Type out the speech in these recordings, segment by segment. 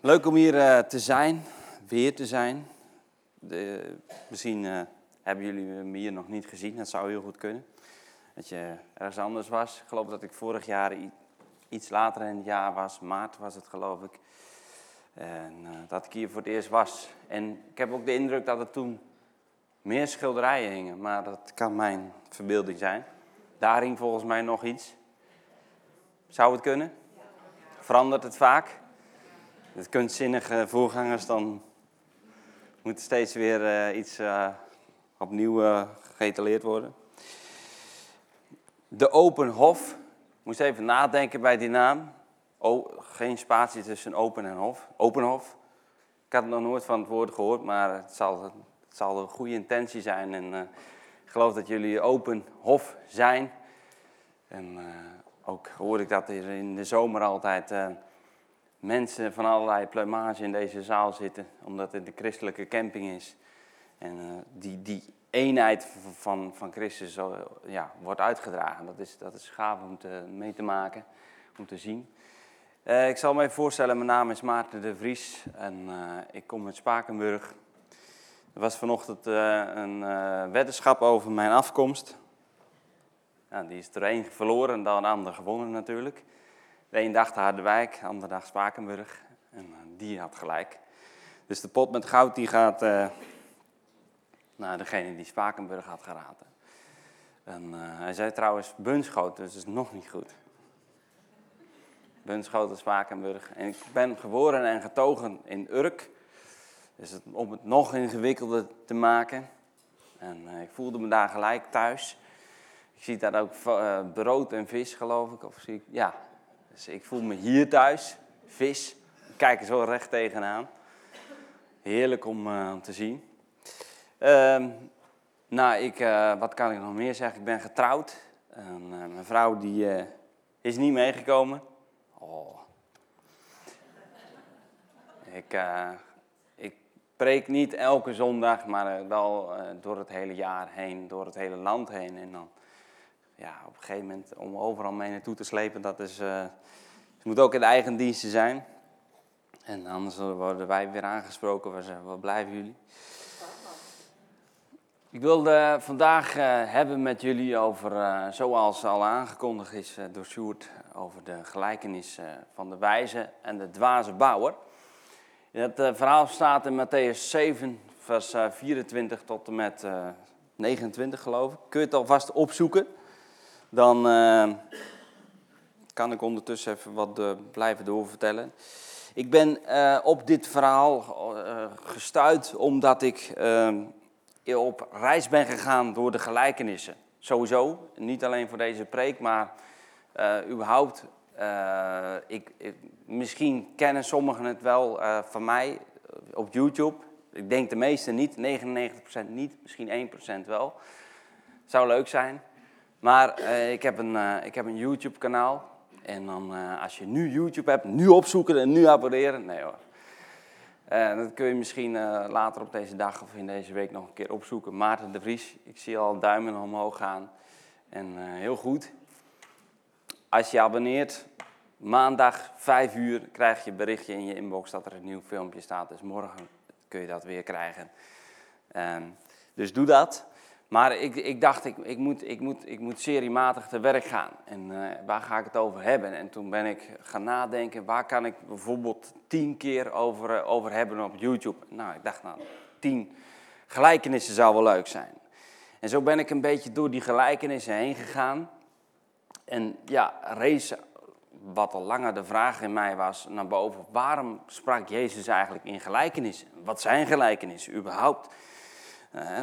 Leuk om hier eh, te zijn, weer te zijn. De, misschien eh, hebben jullie me hier nog niet gezien, dat zou heel goed kunnen. Dat je ergens anders was. Ik geloof dat ik vorig jaar iets later in het jaar was, maart was het geloof ik. En eh, dat ik hier voor het eerst was. En ik heb ook de indruk dat er toen meer schilderijen hingen, maar dat kan mijn verbeelding zijn. Daar hing volgens mij nog iets. Zou het kunnen? Verandert het vaak? De kunstzinnige voorgangers dan moet steeds weer eh, iets eh, opnieuw geëtaleerd worden. De Open Hof. Moest even nadenken bij die naam. O, geen spatie tussen open en hof. Open Hof. Ik had nog nooit van het woord gehoord, maar het zal, het zal een goede intentie zijn. En ik geloof dat jullie open hof zijn. En ook hoor ik dat er in de zomer altijd mensen van allerlei plumage in deze zaal zitten, omdat het de christelijke camping is. En eh, die, die eenheid van, van Christus zo, ja, wordt uitgedragen. Dat is, dat is gaaf om te, mee te maken, om te zien. Eh, ik zal me even voorstellen, mijn naam is Maarten de Vries en eh, ik kom uit Spakenburg. Er was vanochtend eh, een eh, weddenschap over mijn afkomst. Ja, die is er één verloren, dan een ander gewonnen natuurlijk. De een dacht Harderwijk, de ander dacht Spakenburg. En eh, die had gelijk. Dus de pot met goud die gaat eh, naar degene die Spakenburg had geraden. En eh, hij zei trouwens Bunschoten, dus dat is nog niet goed. Bunschoten, Spakenburg. En ik ben geboren en getogen in Urk. Dus het, om het nog ingewikkelder te maken. En ik voelde me daar gelijk thuis. Ik zie daar ook brood en vis, geloof ik. Of zie ik, ja, dus ik voel me hier thuis. Vis. Ik kijk er zo recht tegenaan. Heerlijk om eh, te zien. Ehm, nou, ik, eh, wat kan ik nog meer zeggen? Ik ben getrouwd. En, eh, mijn vrouw die, is niet meegekomen. Oh. Ik, ik preek niet elke zondag, maar wel door het hele jaar heen, door het hele land heen. En dan ja, op een gegeven moment om overal mee naartoe te slepen, dat is, eh, moet ook in de eigen diensten zijn. En anders worden wij weer aangesproken, we zeggen, waar blijven jullie? Ik wilde vandaag eh, hebben met jullie over, eh, zoals al aangekondigd is door Sjoerd, over de gelijkenis van de wijze en de dwaze bouwer. Het verhaal staat in Matthäus 7, vers eh, 24 tot en met eh, 29 geloof ik. Kun je het alvast opzoeken? Dan eh, kan ik ondertussen even wat eh, blijven doorvertellen. Ik ben eh, op dit verhaal gestuurd omdat ik op reis ben gegaan door de gelijkenissen. Sowieso, niet alleen voor deze preek, maar überhaupt. ik, ik- misschien kennen sommigen het wel van mij op YouTube. Ik denk de meesten niet, 99% niet, misschien 1% wel. Zou leuk zijn. Maar eh, ik heb een, eh, een YouTube-kanaal. En dan, eh, als je nu YouTube hebt, nu opzoeken en nu abonneren. Nee hoor. Dat kun je misschien later op deze dag of in deze week nog een keer opzoeken. Maarten de Vries, ik zie al duimen omhoog gaan. En heel goed. Als je abonneert, maandag 5 uur krijg je berichtje in je inbox dat er een nieuw filmpje staat. Dus morgen kun je dat weer krijgen. Ehm, dus doe dat. Maar ik, ik dacht, ik, ik, moet, ik, moet, ik moet seriematig te werk gaan. En eh, waar ga ik het over hebben? En toen ben ik gaan nadenken, waar kan ik bijvoorbeeld tien keer over, eh, over hebben op YouTube? Nou, ik dacht, nou, tien gelijkenissen zou wel leuk zijn. En zo ben ik een beetje door die gelijkenissen heen gegaan. En ja, rees wat al langer de vraag in mij was naar boven. Waarom sprak Jezus eigenlijk in gelijkenissen? Wat zijn gelijkenissen überhaupt? Eh,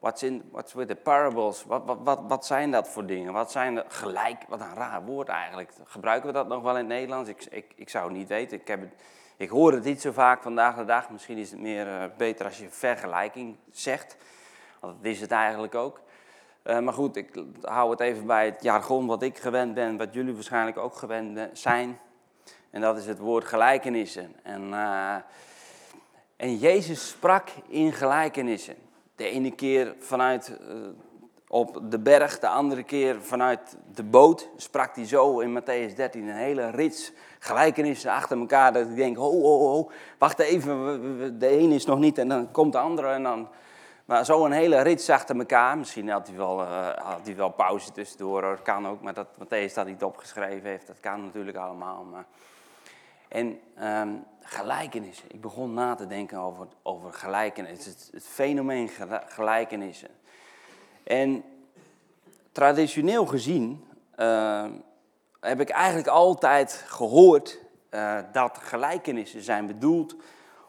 what's, in, what's with the parables? Wat, wat, wat, wat zijn dat voor dingen? Wat zijn de, gelijk, wat een raar woord eigenlijk. Gebruiken we dat nog wel in het Nederlands? Ik, ik, ik zou het niet weten. Ik, heb ik hoor het niet zo vaak vandaag de dag. Misschien is het meer eh, beter als je vergelijking zegt. Want dat is het eigenlijk ook. Eh, maar goed, ik hou het even bij het jargon wat ik gewend ben, wat jullie waarschijnlijk ook gewend zijn. En dat is het woord gelijkenissen. En, en Jezus sprak in gelijkenissen. De ene keer vanuit eh, op de berg, de andere keer vanuit de boot, sprak hij zo in Matthäus 13 een hele rits gelijkenissen achter elkaar. Dat ik denk, ho, ho, ho, wacht even, de een is nog niet en dan komt de andere en dan... Maar zo een hele rits achter elkaar. Misschien had hij wel, uh, had hij wel pauze tussendoor, dat kan ook. Maar dat Matthäus dat niet opgeschreven heeft, dat kan natuurlijk allemaal. Maar... En um, gelijkenissen. Ik begon na te denken over, over gelijkenissen. Het, het fenomeen gelijkenissen. En traditioneel gezien uh, heb ik eigenlijk altijd gehoord uh, dat gelijkenissen zijn bedoeld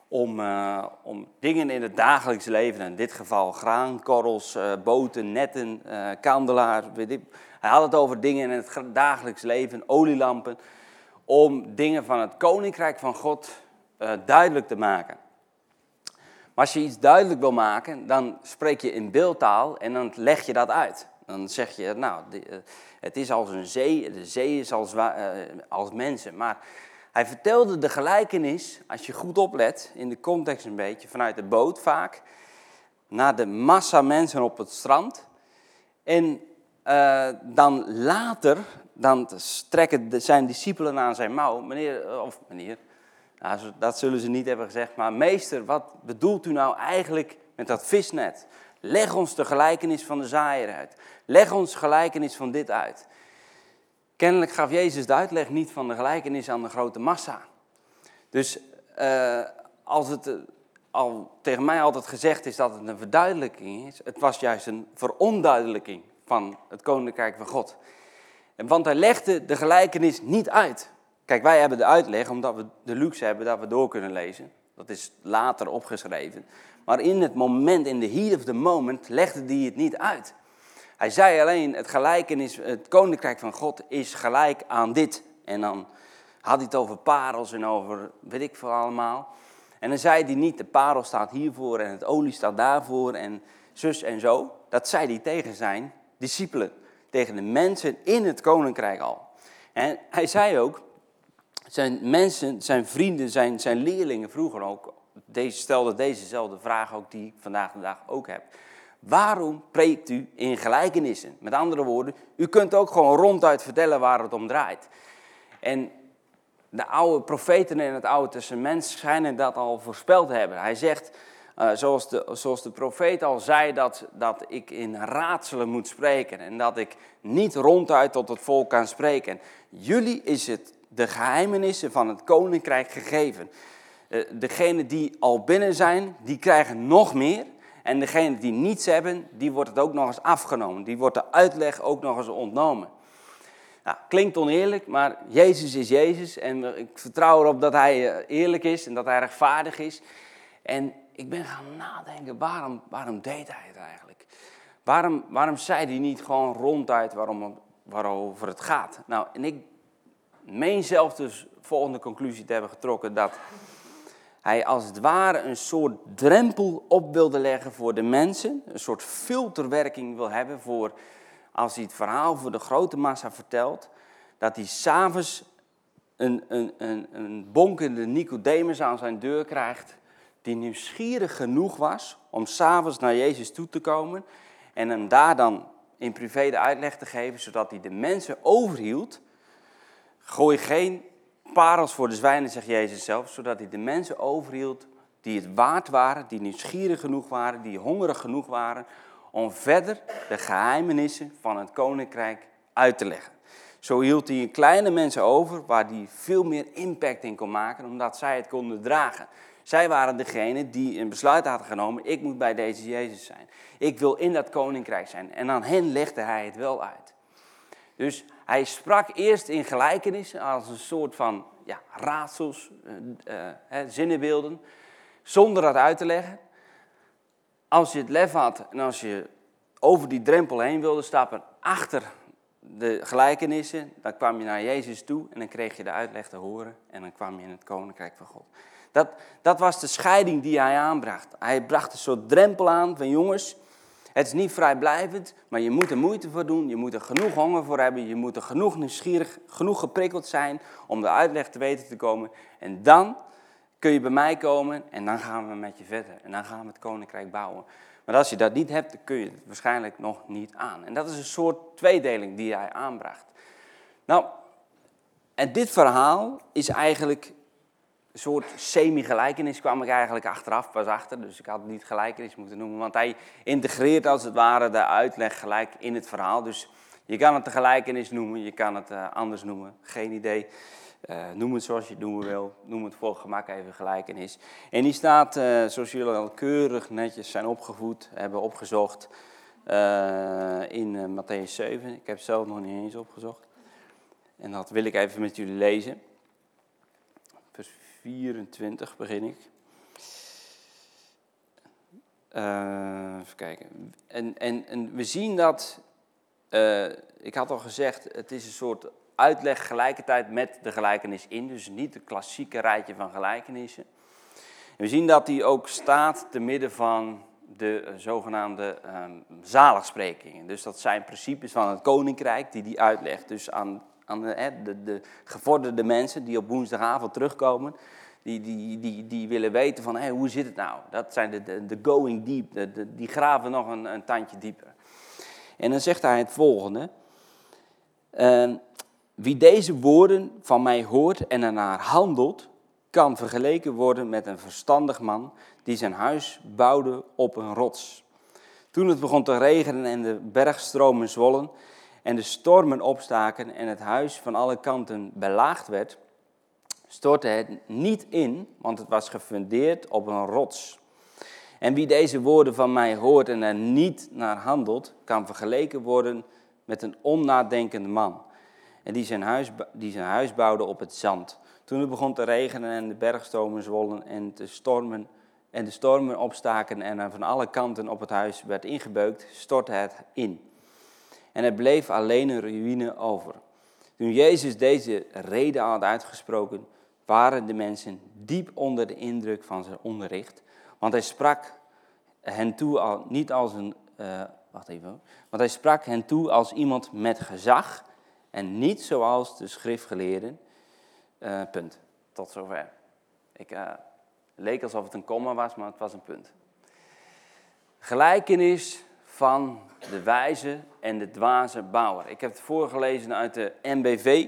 om, uh, om dingen in het dagelijks leven, in dit geval graankorrels, boten, netten, kandelaar. Hij had het over dingen in het dagelijks leven, olielampen, om dingen van het koninkrijk van God duidelijk te maken. Maar als je iets duidelijk wil maken, dan spreek je in beeldtaal en dan leg je dat uit. Dan zeg je, nou, eh, het is als een zee, de zee is als, uh, als mensen. Maar hij vertelde de gelijkenis, als je goed oplet, in de context een beetje, vanuit de boot vaak, naar de massa mensen op het strand. En dan later, dan strekken zijn discipelen aan zijn mouw, meneer, of meneer, nou, dat zullen ze niet hebben gezegd, maar meester, wat bedoelt u nou eigenlijk met dat visnet? Leg ons de gelijkenis van de zaaier uit. Leg ons gelijkenis van dit uit. Kennelijk gaf Jezus de uitleg niet van de gelijkenis aan de grote massa. Dus uh, als het uh, al tegen mij altijd gezegd is dat het een verduidelijking is, het was juist een veronduidelijking van het koninkrijk van God. Want hij legde de gelijkenis niet uit. Kijk, wij hebben de uitleg omdat we de luxe hebben dat we door kunnen lezen. Dat is later opgeschreven. Maar in het moment, in de heat of the moment, legde hij het niet uit. Hij zei alleen, het gelijkenis, het koninkrijk van God is gelijk aan dit. En dan had hij het over parels en over weet ik veel allemaal. En dan zei hij niet, de parel staat hiervoor en het olie staat daarvoor en zus en zo. Dat zei hij tegen zijn discipelen, tegen de mensen in het koninkrijk al. En hij zei ook, zijn mensen, zijn vrienden, zijn, zijn leerlingen vroeger ook, deze, stelde dezezelfde vraag ook die ik vandaag de dag ook heb. Waarom preekt u in gelijkenissen? Met andere woorden, u kunt ook gewoon ronduit vertellen waar het om draait. En de oude profeten in het Oude Testament schijnen dat al voorspeld hebben. Hij zegt, uh, zoals, de, zoals de profeet al zei, dat, dat ik in raadselen moet spreken. En dat ik niet ronduit tot het volk kan spreken. Jullie is het de geheimenissen van het koninkrijk gegeven. Uh, degenen die al binnen zijn, die krijgen nog meer. En degenen die niets hebben, die wordt het ook nog eens afgenomen. Die wordt de uitleg ook nog eens ontnomen. Nou, klinkt oneerlijk, maar Jezus is Jezus. En ik vertrouw erop dat hij eh, eerlijk is en dat hij rechtvaardig is. En ik ben gaan nadenken, waarom, waarom deed hij het eigenlijk? Waarom, waarom zei hij niet gewoon ronduit waarom, waarover het gaat? Nou, en ik meen zelf dus volgende conclusie te hebben getrokken dat hij als het ware een soort drempel op wilde leggen voor de mensen, een soort filterwerking wil hebben voor als hij het verhaal voor de grote massa vertelt, dat hij s'avonds een, een, een, een bonkende Nicodemus aan zijn deur krijgt, die nieuwsgierig genoeg was om s'avonds naar Jezus toe te komen en hem daar dan in privé de uitleg te geven, zodat hij de mensen overhield Gooi geen parels voor de zwijnen, zegt Jezus zelf, zodat hij de mensen overhield die het waard waren, die nieuwsgierig genoeg waren, die hongerig genoeg waren, om verder de geheimenissen van het koninkrijk uit te leggen. Zo hield hij kleine mensen over waar hij veel meer impact in kon maken, omdat zij het konden dragen. Zij waren degene die een besluit hadden genomen, ik moet bij deze Jezus zijn. Ik wil in dat koninkrijk zijn. En aan hen legde hij het wel uit. Dus hij sprak eerst in gelijkenissen als een soort van ja, raadsels, uh, zinnenbeelden, zonder dat uit te leggen. Als je het lef had en als je over die drempel heen wilde stappen, achter de gelijkenissen, dan kwam je naar Jezus toe en dan kreeg je de uitleg te horen en dan kwam je in het koninkrijk van God. Dat, dat was de scheiding die hij aanbracht. Hij bracht een soort drempel aan van jongens, het is niet vrijblijvend, maar je moet er moeite voor doen. Je moet er genoeg honger voor hebben. Je moet er genoeg nieuwsgierig, genoeg geprikkeld zijn om de uitleg te weten te komen. En dan kun je bij mij komen en dan gaan we met je verder. En dan gaan we het koninkrijk bouwen. Maar als je dat niet hebt, dan kun je het waarschijnlijk nog niet aan. En dat is een soort tweedeling die hij aanbracht. Nou, en dit verhaal is eigenlijk soort semi-gelijkenis, kwam ik eigenlijk achteraf pas achter. Dus ik had het niet gelijkenis moeten noemen, want hij integreert als het ware de uitleg gelijk in het verhaal. Dus je kan het een gelijkenis noemen, je kan het uh, anders noemen, geen idee. Uh, noem het zoals je het noemen wil. Noem het voor gemak even gelijkenis. En die staat, uh, zoals jullie al keurig netjes zijn opgevoed, hebben opgezocht in Matthäus 7. Ik heb het zelf nog niet eens opgezocht. En dat wil ik even met jullie lezen. Vers 24 begin ik. even kijken. En, en, en we zien dat, ik had al gezegd, het is een soort uitleg gelijkertijd met de gelijkenis in. Dus niet het klassieke rijtje van gelijkenissen. we zien dat die ook staat te midden van de eh, zogenaamde um, zaligsprekingen. Dus dat zijn principes van het koninkrijk die die uitlegt. Dus aan, aan de, de, de, gevorderde mensen die op woensdagavond terugkomen, die, die, die, die willen weten van hoe zit het nou? Dat zijn de, de, going deep, de, die graven nog een, een tandje dieper. En dan zegt hij het volgende. Uh, wie deze woorden van mij hoort en ernaar handelt, kan vergeleken worden met een verstandig man die zijn huis bouwde op een rots. Toen het begon te regenen en de bergstromen zwollen en de stormen opstaken en het huis van alle kanten belaagd werd, stortte het niet in, want het was gefundeerd op een rots. En wie deze woorden van mij hoort en er niet naar handelt, kan vergeleken worden met een onnadenkende man en die zijn, huis, die zijn huis bouwde op het zand. Toen het begon te regenen en de bergstomen zwollen en de stormen, en de stormen opstaken en er van alle kanten op het huis werd ingebeukt, stortte het in. En er bleef alleen een ruïne over. Toen Jezus deze reden had uitgesproken, waren de mensen diep onder de indruk van zijn onderricht. Want hij sprak hen toe al, niet als een. Uh, wacht even. Want hij sprak hen toe als iemand met gezag en niet zoals de schriftgeleerden. Uh, punt. Tot zover. Ik uh, leek alsof het een komma was, maar het was een punt. Gelijkenis van de wijze en de dwaze bouwer. Ik heb het voorgelezen uit de MBV.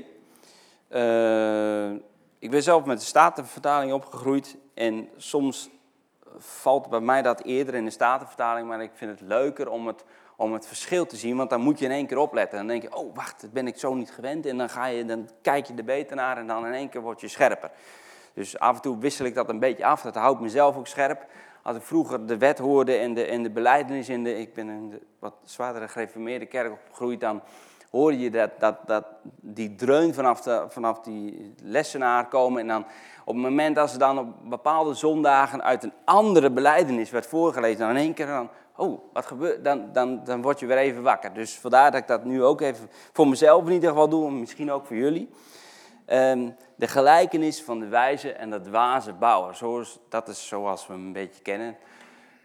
Uh, ik ben zelf met de Statenvertaling opgegroeid en soms valt bij mij dat eerder in de Statenvertaling, maar ik vind het leuker om het om het verschil te zien, want dan moet je in één keer opletten. Dan denk je, oh wacht, dat ben ik zo niet gewend. En dan, ga je, dan kijk je er beter naar en dan in één keer word je scherper. Dus af en toe wissel ik dat een beetje af, dat houdt mezelf ook scherp. Als ik vroeger de wet hoorde en de, en de beleidenis in de, ik ben de wat zwaardere gereformeerde kerk opgegroeid, dan hoor je dat, dat, dat, die dreun vanaf, de, vanaf die lessenaar komen. En dan op het moment dat ze dan op bepaalde zondagen uit een andere beleidenis werd voorgelezen, dan in één keer dan, oh, wat gebeurt, dan, dan, dan word je weer even wakker. Dus vandaar dat ik dat nu ook even voor mezelf in ieder geval doe, en misschien ook voor jullie. Um, de gelijkenis van de wijze en de dwaze bouwer. Zoals, dat is zoals we hem een beetje kennen.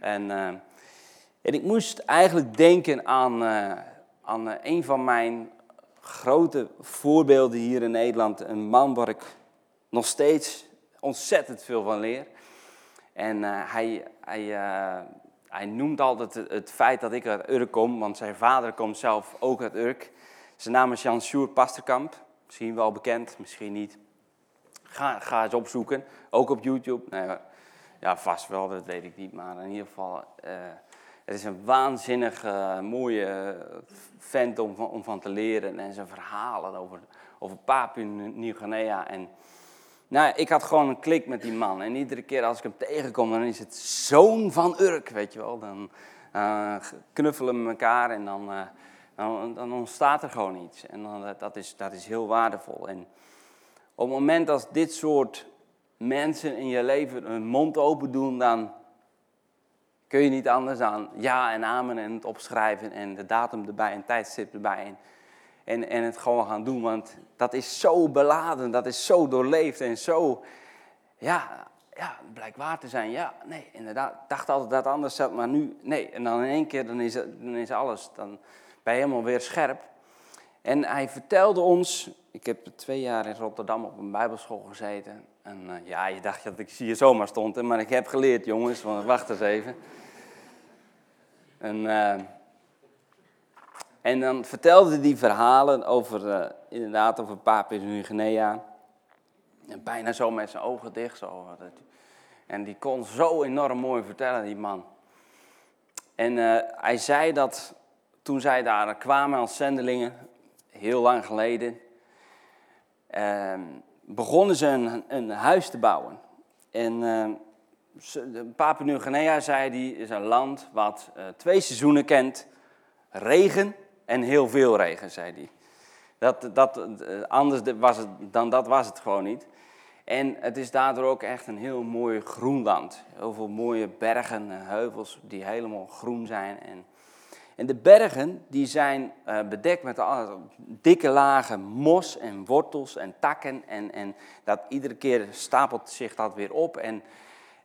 En, uh, en ik moest eigenlijk denken aan, uh, aan uh, een van mijn grote voorbeelden hier in Nederland. Een man waar ik nog steeds ontzettend veel van leer. En hij, hij hij noemt altijd het, feit dat ik uit Urk kom, want zijn vader komt zelf ook uit Urk. Zijn naam is Jan Sjoerd Pasterkamp. Misschien wel bekend, misschien niet. Ga, ga eens opzoeken, ook op YouTube. Nee, ja, vast wel, dat weet ik niet. Maar in ieder geval, uh, het is een waanzinnig mooie vent om, van te leren. En zijn verhalen over, over Papua Nieuw-Guinea en nou, ik had gewoon een klik met die man. En iedere keer als ik hem tegenkom, dan is het zoon van Urk, weet je wel. Dan uh, knuffelen we elkaar en dan, dan, dan, ontstaat er gewoon iets. En dan, dat, is, dat is heel waardevol. En op het moment dat dit soort mensen in je leven hun mond open doen, dan kun je niet anders dan ja en amen en het opschrijven en de datum erbij en tijdstip erbij. En, en, en het gewoon gaan doen. Want dat is zo beladen, dat is zo doorleefd en zo, ja, ja blijkt te zijn. Ja, nee, inderdaad. Ik dacht altijd dat anders zat, maar nu, nee. En dan in één keer, dan is, dan is alles, dan je helemaal weer scherp. En hij vertelde ons, ik heb twee jaar in Rotterdam op een bijbelschool gezeten. En uh, ja, je dacht dat ik hier zomaar stond, maar ik heb geleerd, jongens, wacht eens even. En, uh, en dan vertelde die verhalen over, uh, inderdaad, over Papua Nieuw-Guinea. En bijna zo met zijn ogen dicht. Zo. En die kon zo enorm mooi vertellen, die man. En hij zei dat toen zij daar kwamen als zendelingen, heel lang geleden, ehm, begonnen ze een, een, huis te bouwen. En uh, Papua Nieuw-Guinea, zei die, is een land wat uh, twee seizoenen kent. Regen en heel veel regen, zei hij. Dat, dat, uh, anders was het, dan dat was het gewoon niet. En het is daardoor ook echt een heel mooi groen land. Heel veel mooie bergen en heuvels die helemaal groen zijn. En en de bergen die zijn uh, bedekt met dikke lagen mos en wortels en takken. En, en dat iedere keer stapelt zich dat weer op. En,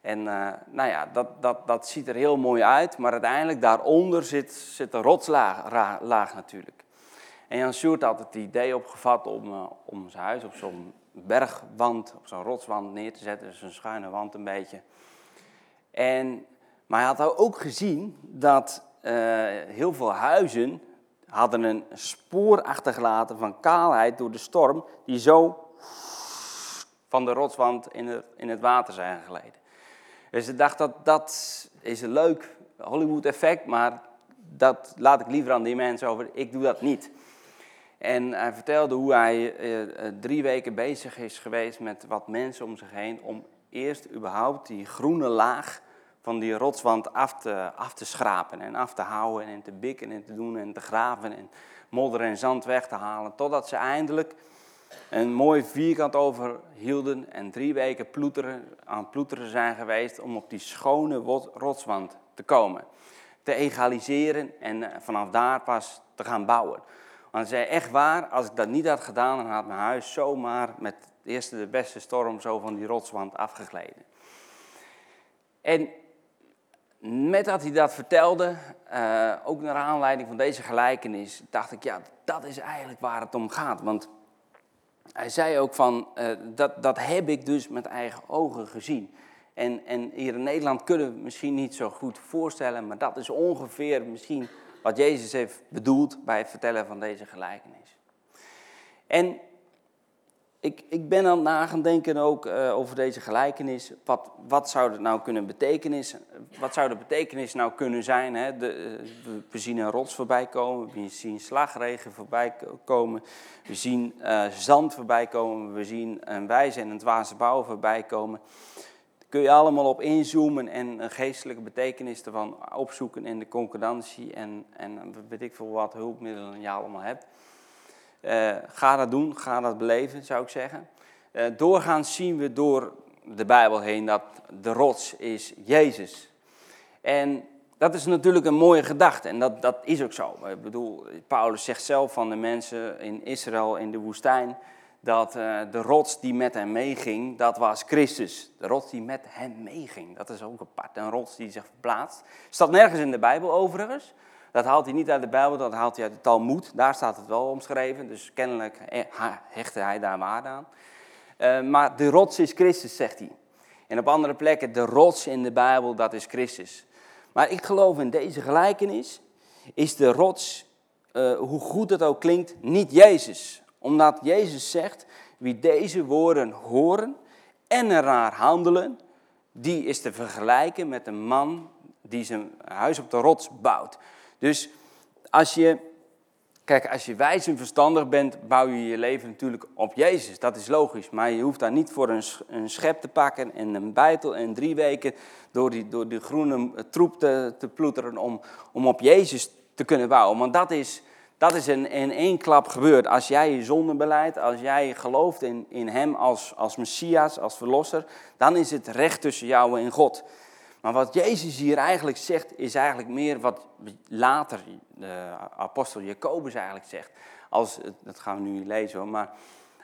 en uh, nou ja, dat, dat, dat ziet er heel mooi uit. Maar uiteindelijk daaronder zit, zit een rotslaag laag natuurlijk. En Jan Sjoerd had het idee opgevat om, uh, om zijn huis op zo'n bergwand, op zo'n rotswand neer te zetten. Dus een schuine wand een beetje. En, maar hij had ook gezien dat uh, heel veel huizen hadden een spoor achtergelaten van kaalheid door de storm, die zo van de rotswand in in het water zijn geleden. Dus ik dacht dat dat is een leuk Hollywood effect, maar dat laat ik liever aan die mensen over. Ik doe dat niet. En hij vertelde hoe hij uh, drie weken bezig is geweest met wat mensen om zich heen om eerst überhaupt die groene laag van die rotswand af te, af te schrapen en af te houden en te bikken en te doen en te graven en modder en zand weg te halen. Totdat ze eindelijk een mooi vierkant overhielden en drie weken ploeteren, aan ploeteren zijn geweest om op die schone rotswand te komen. Te egaliseren en eh, vanaf daar pas te gaan bouwen. Want hij zei echt waar, als ik dat niet had gedaan, dan had mijn huis zomaar met de eerste de beste storm zo van die rotswand afgegleden. En met dat hij dat vertelde, uh, ook naar aanleiding van deze gelijkenis, dacht ik, ja, dat is eigenlijk waar het om gaat. Want hij zei ook van, uh, dat, dat heb ik dus met eigen ogen gezien. En, en hier in Nederland kunnen we misschien niet zo goed voorstellen, maar dat is ongeveer misschien wat Jezus heeft bedoeld bij het vertellen van deze gelijkenis. En ik, ik ben aan het nagaan denken ook uh, over deze gelijkenis. Wat, wat zou het nou kunnen betekenen? Wat zou de betekenis nou kunnen zijn? Hè? De, uh, we zien een rots voorbij komen, we zien slagregen voorbij komen, we zien uh, zand voorbij komen, we zien een wijze en een dwaze bouw voorbij komen. Kun je allemaal op inzoomen en een geestelijke betekenis ervan opzoeken in de concordantie en, en weet ik veel wat hulpmiddelen je allemaal hebt. Uh, ga dat doen, ga dat beleven, zou ik zeggen. Uh, doorgaans zien we door de Bijbel heen dat de rots is Jezus. En dat is natuurlijk een mooie gedachte en dat, dat is ook zo. Ik bedoel, Paulus zegt zelf van de mensen in Israël in de woestijn dat uh, de rots die met hem meeging, dat was Christus. De rots die met hem meeging, dat is ook apart. Een rots die zich verplaatst. Staat nergens in de Bijbel overigens. Dat haalt hij niet uit de Bijbel, dat haalt hij uit de Talmud. Daar staat het wel omschreven, dus kennelijk hechtte hij daar waarde aan. Uh, maar de rots is Christus, zegt hij. En op andere plekken, de rots in de Bijbel, dat is Christus. Maar ik geloof in deze gelijkenis, is de rots, uh, hoe goed het ook klinkt, niet Jezus. Omdat Jezus zegt, wie deze woorden horen en ernaar handelen, die is te vergelijken met een man die zijn huis op de rots bouwt. Dus als je, kijk, als je wijs en verstandig bent, bouw je je leven natuurlijk op Jezus. Dat is logisch. Maar je hoeft daar niet voor een, een schep te pakken en een bijtel en drie weken door die, door die groene troep te, te ploeteren om, om op Jezus te kunnen bouwen. Want dat is, dat is in, één klap gebeurd. Als jij je zonde beleidt, als jij gelooft in, in Hem als, als Messias, als Verlosser, dan is het recht tussen jou en God. Maar wat Jezus hier eigenlijk zegt, is eigenlijk meer wat later de apostel Jacobus eigenlijk zegt. Als, dat gaan we nu lezen hoor, maar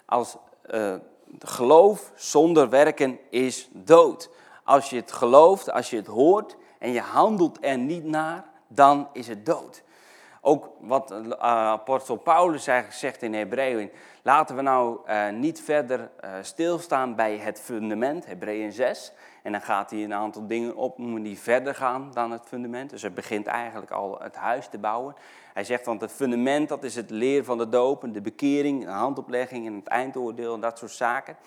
als uh, geloof zonder werken is dood. Als je het gelooft, als je het hoort en je handelt er niet naar, dan is het dood. ook wat uh, apostel Paulus eigenlijk zegt in Hebreeën. Laten we nou niet verder stilstaan bij het fundament, Hebreeën 6. En dan gaat hij een aantal dingen opnoemen die verder gaan dan het fundament. Dus hij begint eigenlijk al het huis te bouwen. Hij zegt, want het fundament dat is het leer van de doop, de bekering, de handoplegging en het eindoordeel en dat soort zaken.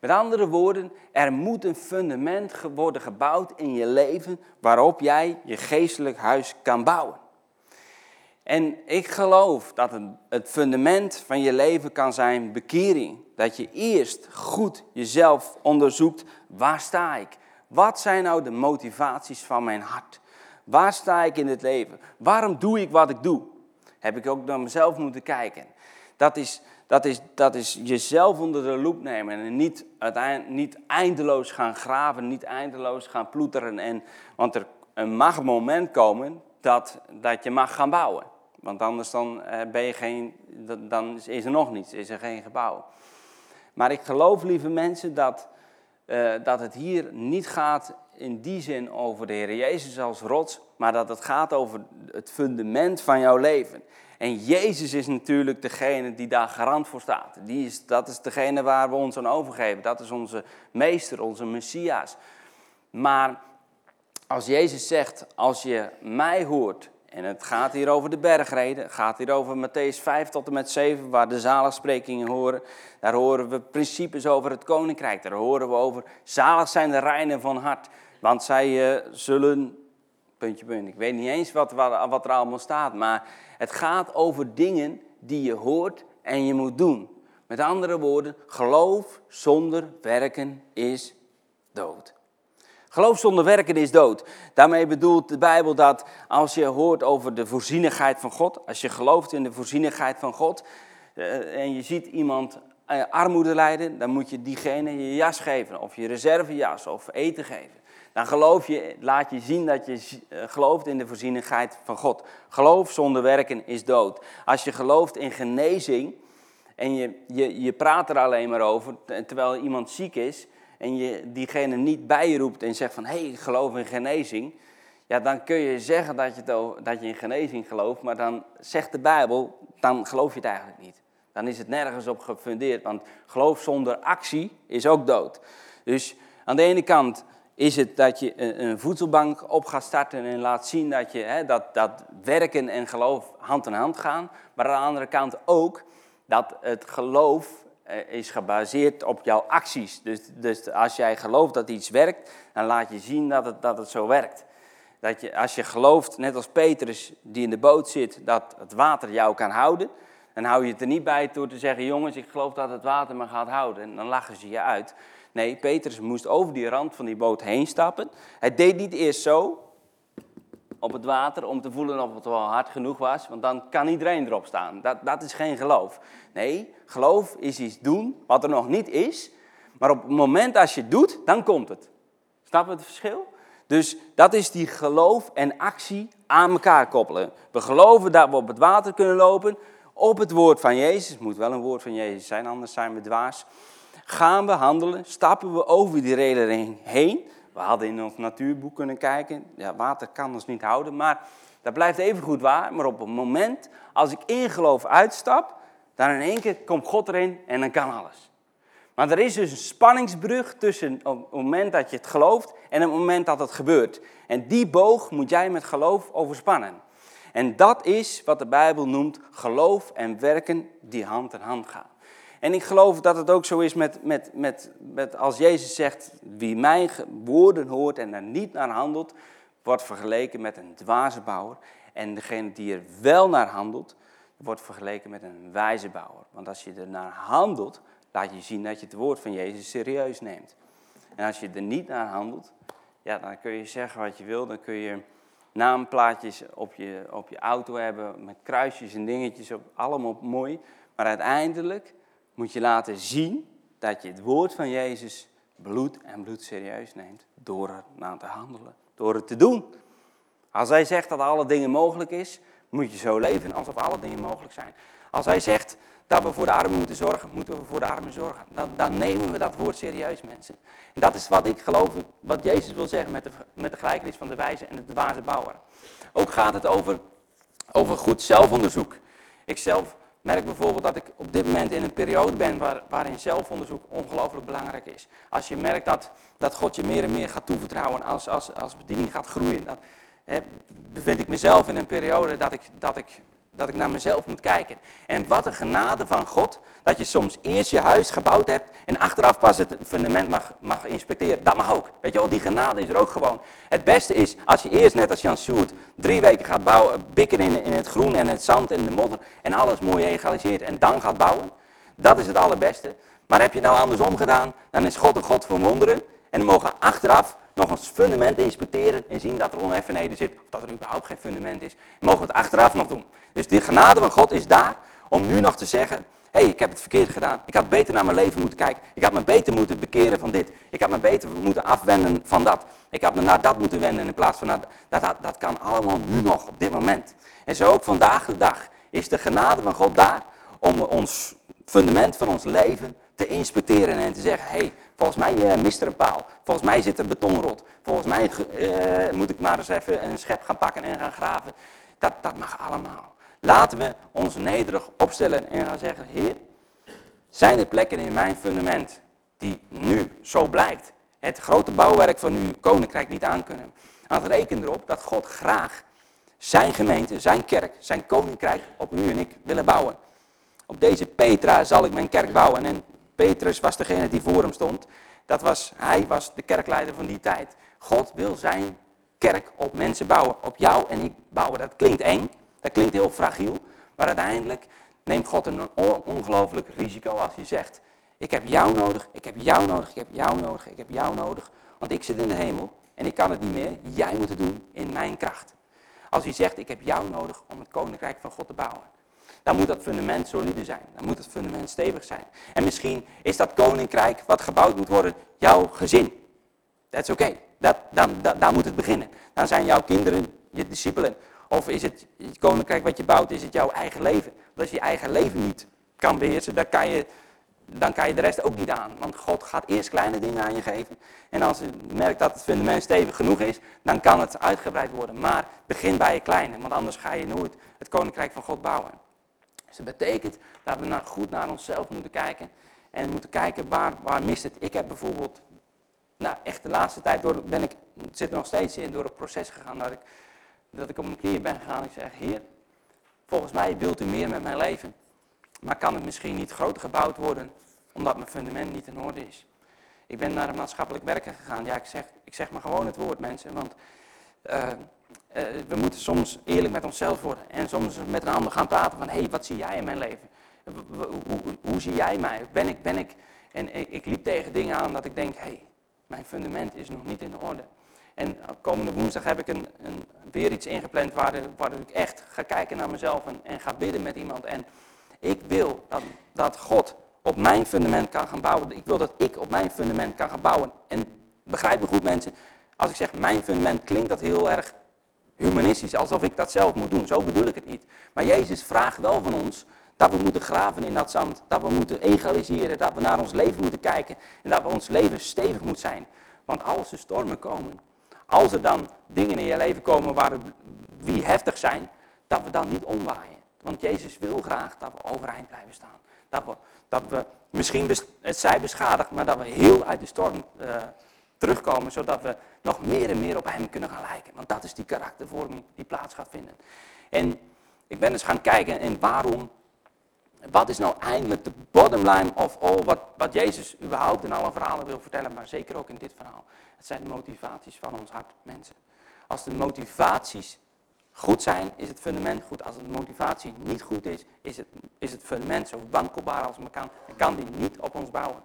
Met andere woorden, er moet een fundament worden gebouwd in je leven waarop jij je geestelijk huis kan bouwen. En ik geloof dat het fundament van je leven kan zijn bekering. Dat je eerst goed jezelf onderzoekt, waar sta ik? Wat zijn nou de motivaties van mijn hart? Waar sta ik in het leven? Waarom doe ik wat ik doe? Heb ik ook naar mezelf moeten kijken. Dat is, dat is, dat is jezelf onder de loep nemen en niet, niet eindeloos gaan graven, niet eindeloos gaan ploeteren. En, want er mag een moment komen dat, dat je mag gaan bouwen. Want anders dan, eh, ben je geen, dan is er nog niets, is er geen gebouw. Maar ik geloof, lieve mensen, dat, uh, dat het hier niet gaat in die zin over de Heer Jezus als rots, maar dat het gaat over het fundament van jouw leven. En Jezus is natuurlijk degene die daar garant voor staat. Die is, dat is degene waar we ons aan overgeven. Dat is onze meester, onze Messias. Maar als Jezus zegt, als je mij hoort, en het gaat hier over de bergreden, gaat hier over Matthäus 5 tot en met 7, waar de zaligsprekingen horen. Daar horen we principes over het koninkrijk. Daar horen we over, zalig zijn de reinen van hart, want zij uh, zullen, puntje, puntje. Ik weet niet eens wat, wat er allemaal staat, maar het gaat over dingen die je hoort en je moet doen. Met andere woorden, geloof zonder werken is dood. Geloof zonder werken is dood. Daarmee bedoelt de Bijbel dat als je hoort over de voorzienigheid van God, als je gelooft in de voorzienigheid van God eh, en je ziet iemand eh, armoede lijden, dan moet je diegene je jas geven of je reservejas of eten geven. Dan geloof je, laat je zien dat je eh, gelooft in de voorzienigheid van God. Geloof zonder werken is dood. Als je gelooft in genezing en je, je, je praat er alleen maar over terwijl iemand ziek is, en je diegene niet bijroept en zegt van hé, hey, ik geloof in genezing, ja, dan kun je zeggen dat je, dat je in genezing gelooft, maar dan zegt de Bijbel, dan geloof je het eigenlijk niet. Dan is het nergens op gefundeerd, want geloof zonder actie is ook dood. Dus aan de ene kant is het dat je een voedselbank op gaat starten en laat zien dat, je, hè, dat, dat werken en geloof hand in hand gaan. Maar aan de andere kant ook dat het geloof is gebaseerd op jouw acties. Dus, dus als jij gelooft dat iets werkt, dan laat je zien dat het, dat het zo werkt. Dat je, als je gelooft, net als Petrus die in de boot zit, dat het water jou kan houden, dan hou je het er niet bij door te zeggen, jongens, ik geloof dat het water me gaat houden. En dan lachen ze je uit. Nee, Petrus moest over die rand van die boot heen stappen. Hij deed niet eerst zo, op het water om te voelen of het wel hard genoeg was, want dan kan iedereen erop staan. Dat, dat is geen geloof. Nee, geloof is iets doen wat er nog niet is, maar op het moment als je het doet, dan komt het. Snap je het verschil? Dus dat is die geloof en actie aan elkaar koppelen. We geloven dat we op het water kunnen lopen, op het woord van Jezus. Het moet wel een woord van Jezus zijn, anders zijn we dwaas. Gaan we handelen, stappen we over die reling heen, we hadden in ons natuurboek kunnen kijken. Ja, water kan ons niet houden, maar dat blijft even goed waar. Maar op het moment, als ik in geloof uitstap, dan in één keer komt God erin en dan kan alles. Maar er is dus een spanningsbrug tussen het moment dat je het gelooft en het moment dat het gebeurt. En die boog moet jij met geloof overspannen. En dat is wat de Bijbel noemt geloof en werken die hand in hand gaan. En ik geloof dat het ook zo is met, met, met, met als Jezus zegt, wie mijn woorden hoort en er niet naar handelt, wordt vergeleken met een dwaze bouwer. En degene die er wel naar handelt, wordt vergeleken met een wijze bouwer. Want als je er naar handelt, laat je zien dat je het woord van Jezus serieus neemt. En als je er niet naar handelt, ja, dan kun je zeggen wat je wil. Dan kun je naamplaatjes op je, op je auto hebben met kruisjes en dingetjes, op, allemaal mooi. Maar uiteindelijk moet je laten zien dat je het woord van Jezus bloed en bloed serieus neemt door er naar te handelen, door het te doen. Als hij zegt dat alle dingen mogelijk is, moet je zo leven alsof alle dingen mogelijk zijn. Als hij zegt dat we voor de armen moeten zorgen, moeten we voor de armen zorgen. Dan, dan nemen we dat woord serieus, mensen. En dat is wat ik geloof, wat Jezus wil zeggen met de, met de gelijkenis van de wijze en de dwaze bouwer. Ook gaat het over over goed zelfonderzoek. Ik zelf merk bijvoorbeeld dat ik op dit moment in een periode ben waar, waarin zelfonderzoek ongelooflijk belangrijk is. Als je merkt dat, dat God je meer en meer gaat toevertrouwen als, als, als bediening gaat groeien, dan hè, bevind ik mezelf in een periode dat ik, dat ik dat ik naar mezelf moet kijken. En wat een genade van God, dat je soms eerst je huis gebouwd hebt en achteraf pas het fundament mag, mag inspecteren. Dat mag ook. Weet je wel, die genade is er ook gewoon. Het beste is als je eerst net als Jan Sjoerd drie weken gaat bouwen, bikken in, in het groen en het zand en de modder en alles mooi egaliseert en dan gaat bouwen. Dat is het allerbeste. Maar heb je nou andersom gedaan, dan is God een God van wonderen. En dan mogen achteraf nog eens fundament inspecteren en zien dat er oneffenheden zit, of dat er überhaupt geen fundament is. mogen we het achteraf nog doen. Dus die genade van God is daar om nu nog te zeggen, hé, hey, ik heb het verkeerd gedaan. Ik had beter naar mijn leven moeten kijken. Ik had me beter moeten bekeren van dit. Ik had me beter moeten afwenden van dat. Ik had me naar dat moeten wenden in plaats van naar dat. Dat, dat kan allemaal nu nog op dit moment. En zo ook vandaag de dag is de genade van God daar om ons fundament van ons leven te inspecteren en te zeggen, hé, hey, volgens mij uh, mist er een paal. Volgens mij zit er betonrot. Volgens mij uh, moet ik maar eens even een schep gaan pakken en gaan graven. Dat, dat mag allemaal. Laten we ons nederig opstellen en gaan zeggen, Heer, zijn er plekken in mijn fundament die nu zo blijkt, het grote bouwwerk van uw koninkrijk niet aankunnen. Aan reken erop dat God graag zijn gemeente, zijn kerk, zijn koninkrijk op u en ik willen bouwen. Op deze Petra zal ik mijn kerk bouwen. En Petrus was degene die voor hem stond. Dat was, hij was de kerkleider van die tijd. God wil zijn kerk op mensen bouwen. Op jou en ik bouwen. Dat klinkt eng. Dat klinkt heel fragiel. Maar uiteindelijk neemt God een ongelooflijk risico als hij zegt. Ik heb jou nodig, ik heb jou nodig, ik heb jou nodig, ik heb jou nodig. Want ik zit in de hemel en ik kan het niet meer. Jij moet het doen in mijn kracht. Als hij zegt, ik heb jou nodig om het koninkrijk van God te bouwen dan moet dat fundament solide zijn. Dan moet het fundament stevig zijn. En misschien is dat koninkrijk wat gebouwd moet worden jouw gezin. Dat is oké. Dan, daar moet het beginnen. Dan zijn jouw kinderen je discipelen. Of is het, het koninkrijk wat je bouwt, is het jouw eigen leven. als je je eigen leven niet kan beheersen, dan kan je, dan kan je de rest ook niet aan. Want God gaat eerst kleine dingen aan je geven. En als je merkt dat het fundament stevig genoeg is, dan kan het uitgebreid worden. Maar begin bij je kleine, want anders ga je nooit het koninkrijk van God bouwen. Dus dat betekent dat we naar, goed naar onszelf moeten kijken. En moeten kijken waar, waar mist het. Ik heb bijvoorbeeld, nou echt de laatste tijd door, ben ik, zit er nog steeds in, door het proces gegaan dat ik, dat ik op een keer ben gegaan. Ik zeg, heer, volgens mij wilt u meer met mijn leven. Maar kan het misschien niet groter gebouwd worden, omdat mijn fundament niet in orde is. Ik ben naar een maatschappelijk werken gegaan. Ja, ik zeg, ik zeg maar gewoon het woord mensen, want... Uh, uh, we moeten soms eerlijk met onszelf worden en soms met een ander gaan praten van, hé, hey, wat zie jij in mijn leven? Hoe, hoe, zie jij mij? Ben ik, ben ik? En ik, ik liep tegen dingen aan dat ik denk, hé, hey, mijn fundament is nog niet in orde. En komende woensdag heb ik een, een, weer iets ingepland waar, waar ik echt ga kijken naar mezelf en, en ga bidden met iemand. En ik wil dat, dat God op mijn fundament kan gaan bouwen. Ik wil dat ik op mijn fundament kan gaan bouwen. En begrijp me goed mensen, als ik zeg mijn fundament klinkt dat heel erg humanistisch, alsof ik dat zelf moet doen. Zo bedoel ik het niet. Maar Jezus vraagt wel van ons dat we moeten graven in dat zand. Dat we moeten egaliseren, dat we naar ons leven moeten kijken. En dat we ons leven stevig moet zijn. Want als er stormen komen, als er dan dingen in je leven komen waar wie heftig zijn, dat we dan niet omwaaien. Want Jezus wil graag dat we overeind blijven staan. Dat we, dat we misschien het zij beschadigd, maar dat we heel uit de storm uh, terugkomen, zodat we nog meer en meer op hem kunnen gaan lijken. Want dat is die karaktervorming die plaats gaat vinden. En ik ben eens gaan kijken en waarom, wat is nou eindelijk de bottom line of all wat, wat Jezus überhaupt in alle verhalen wil vertellen, maar zeker ook in dit verhaal. Het zijn de motivaties van ons hart, mensen. Als de motivaties goed zijn, is het fundament goed. Als de motivatie niet goed is, is het, is het fundament zo wankelbaar als het kan. En kan die niet op ons bouwen.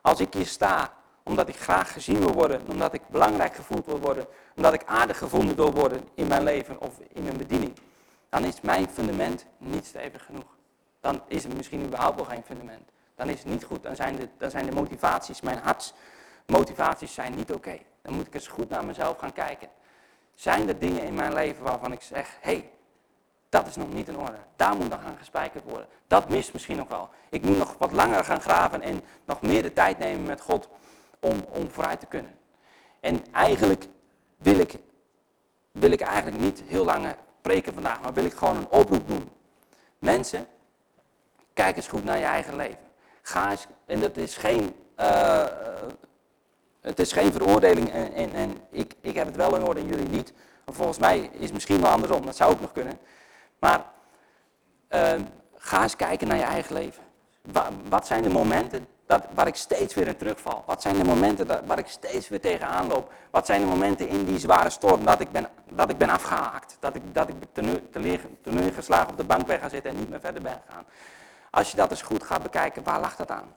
Als ik hier sta omdat ik graag gezien wil worden, omdat ik belangrijk gevoeld wil worden, omdat ik aardig gevonden wil worden in mijn leven of in mijn bediening, dan is mijn fundament niet stevig genoeg. Dan is het misschien überhaupt nog geen fundament. Dan is het niet goed. Dan zijn de, dan zijn de motivaties, mijn hartsmotivaties zijn niet oké. Dan moet ik eens goed naar mezelf gaan kijken. Zijn er dingen in mijn leven waarvan ik zeg, hé, hey, dat is nog niet in orde. Daar moet nog aan gespijkerd worden. Dat mist misschien nog wel. Ik moet nog wat langer gaan graven en nog meer de tijd nemen met God om, om vooruit te kunnen. En eigenlijk wil ik, wil ik eigenlijk niet heel lang preken vandaag, maar wil ik gewoon een oproep doen. Mensen, kijk eens goed naar je eigen leven. Ga eens, en dat is geen, uh, het is geen veroordeling en, en, ik, ik heb het wel in orde en jullie niet. volgens mij is het misschien wel andersom, dat zou ook nog kunnen. Maar uh, ga eens kijken naar je eigen leven. wat zijn de momenten dat, waar ik steeds weer in terugval? Wat zijn de momenten dat, waar ik steeds weer tegenaan loop? Wat zijn de momenten in die zware storm dat ik ben, dat ik ben afgehaakt? Dat ik, dat ik geslagen op de bank ben gaan zitten en niet meer verder ben gegaan? Als je dat eens goed gaat bekijken, waar lag dat aan?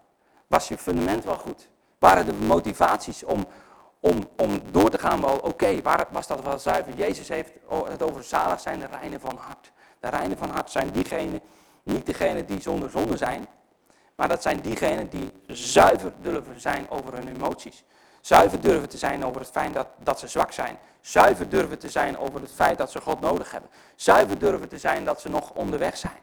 Was je fundament wel goed? Waren de motivaties om, om, om door te gaan wel oké? Was dat wel zuiver? Jezus heeft het over zalig zijn de reinen van hart. De reinen van hart zijn diegenen, niet degenen die zonder zonde zijn, maar dat zijn diegenen die zuiver durven zijn over hun emoties. Zuiver durven te zijn over het feit dat, dat ze zwak zijn. Zuiver durven te zijn over het feit dat ze God nodig hebben. Zuiver durven te zijn dat ze nog onderweg zijn.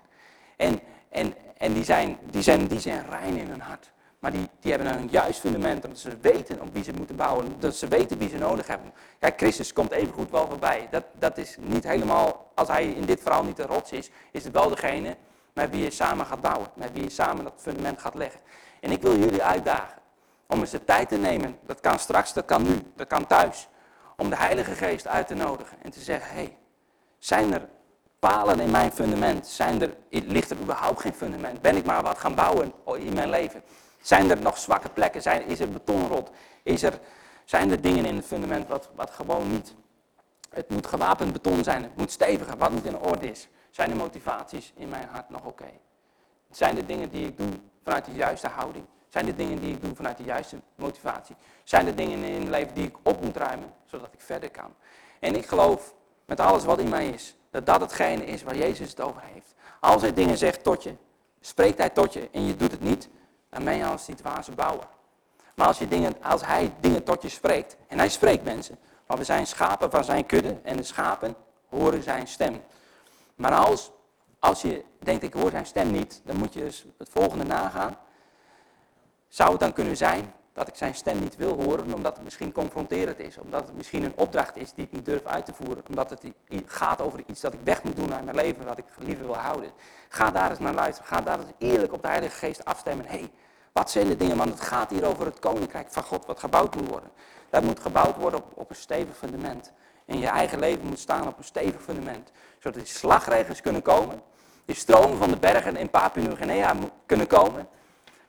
En, en, en die, zijn, die, zijn, die zijn rein in hun hart. Maar die, die hebben een juist fundament, omdat ze weten op wie ze moeten bouwen. Dat ze weten wie ze nodig hebben. Kijk, Christus komt evengoed wel voorbij. Dat, dat is niet helemaal, als hij in dit verhaal niet de rots is, is het wel degene met wie je samen gaat bouwen. Met wie je samen dat fundament gaat leggen. En ik wil jullie uitdagen om eens de tijd te nemen. Dat kan straks, dat kan nu, dat kan thuis. Om de Heilige Geest uit te nodigen en te zeggen, hey, zijn er palen in mijn fundament? Zijn er, ligt er überhaupt geen fundament? Ben ik maar wat gaan bouwen in mijn leven? Zijn er nog zwakke plekken? Zijn, is er betonrot? Is er, zijn er dingen in het fundament wat, wat gewoon niet... Het moet gewapend beton zijn, het moet steviger, wat niet in orde is. Zijn de motivaties in mijn hart nog oké? Zijn de dingen die ik doe vanuit de juiste houding? Zijn de dingen die ik doe vanuit de juiste motivatie? Zijn de dingen in mijn leven die ik op moet ruimen, zodat ik verder kan? En ik geloof met alles wat in mij is, dat dat hetgene is waar Jezus het over heeft. Als hij dingen zegt tot je, spreekt hij tot je en je doet het niet, dan ben je als situatie bouwen. Maar als, je dingen, als hij dingen tot je spreekt, en hij spreekt mensen, want we zijn schapen van zijn kudde en de schapen horen zijn stem. Maar als, als je denkt, ik hoor zijn stem niet, dan moet je dus het volgende nagaan. Zou het dan kunnen zijn dat ik zijn stem niet wil horen, omdat het misschien confronterend is, omdat het misschien een opdracht is die ik niet durf uit te voeren, omdat het gaat over iets dat ik weg moet doen uit mijn leven, wat ik liever wil houden. Ga daar eens naar luisteren, ga daar eens eerlijk op de Heilige Geest afstemmen. Hé, hey, wat zijn de dingen, want het gaat hier over het koninkrijk van God, wat gebouwd moet worden. Dat moet gebouwd worden op, op een stevig fundament. En je eigen leven moet staan op een stevig fundament. Zodat die slagregens kunnen komen, die stromen van de bergen in Papua-Nieuw-Guinea kunnen komen,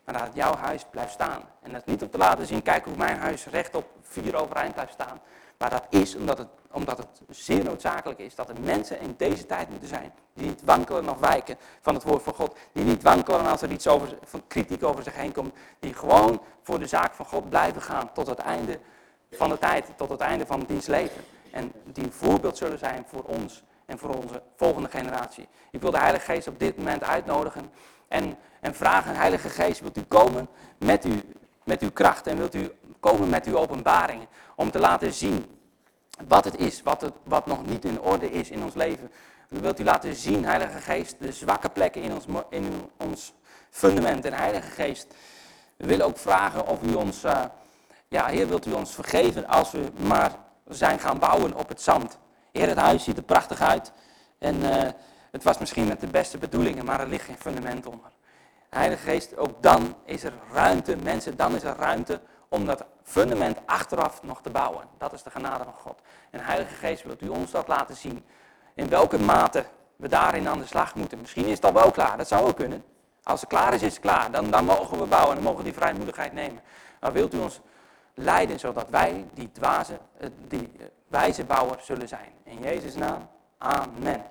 maar dat jouw huis blijft staan. En dat niet om te laten zien, kijk hoe mijn huis rechtop vier overeind blijft staan. Maar dat is omdat het, omdat het zeer noodzakelijk is dat er mensen in deze tijd moeten zijn. Die niet wankelen of wijken van het woord van God. Die niet wankelen als er iets over, van kritiek over zich heen komt. Die gewoon voor de zaak van God blijven gaan tot het einde van de tijd, tot het einde van diens leven. En die een voorbeeld zullen zijn voor ons en voor onze volgende generatie. Ik wil de Heilige Geest op dit moment uitnodigen en, en vragen, Heilige Geest, wilt u komen met, met uw kracht en wilt u komen met uw openbaringen om te laten zien wat het is, wat, het, wat nog niet in orde is in ons leven. Wilt u laten zien, Heilige Geest, de zwakke plekken in ons, in ons fundament. En Heilige Geest, we willen ook vragen of u ons, uh, ja Heer, wilt u ons vergeven als we maar zijn gaan bouwen op het zand. Heer, het huis ziet er prachtig uit. En uh, het was misschien met de beste bedoelingen, maar er ligt geen fundament onder. Heilige Geest, ook dan is er ruimte, mensen, dan is er ruimte om dat fundament achteraf nog te bouwen. Dat is de genade van God. En Heilige Geest, wilt u ons dat laten zien? In welke mate we daarin aan de slag moeten. Misschien is al wel klaar, dat zou ook kunnen. Als het klaar is, is het klaar. Dan, dan mogen we bouwen en mogen die vrijmoedigheid nemen. Maar wilt u ons leiden zodat wij die dwaze, eh, die eh, wijze bouwer zullen zijn. In Jezus' naam, amen.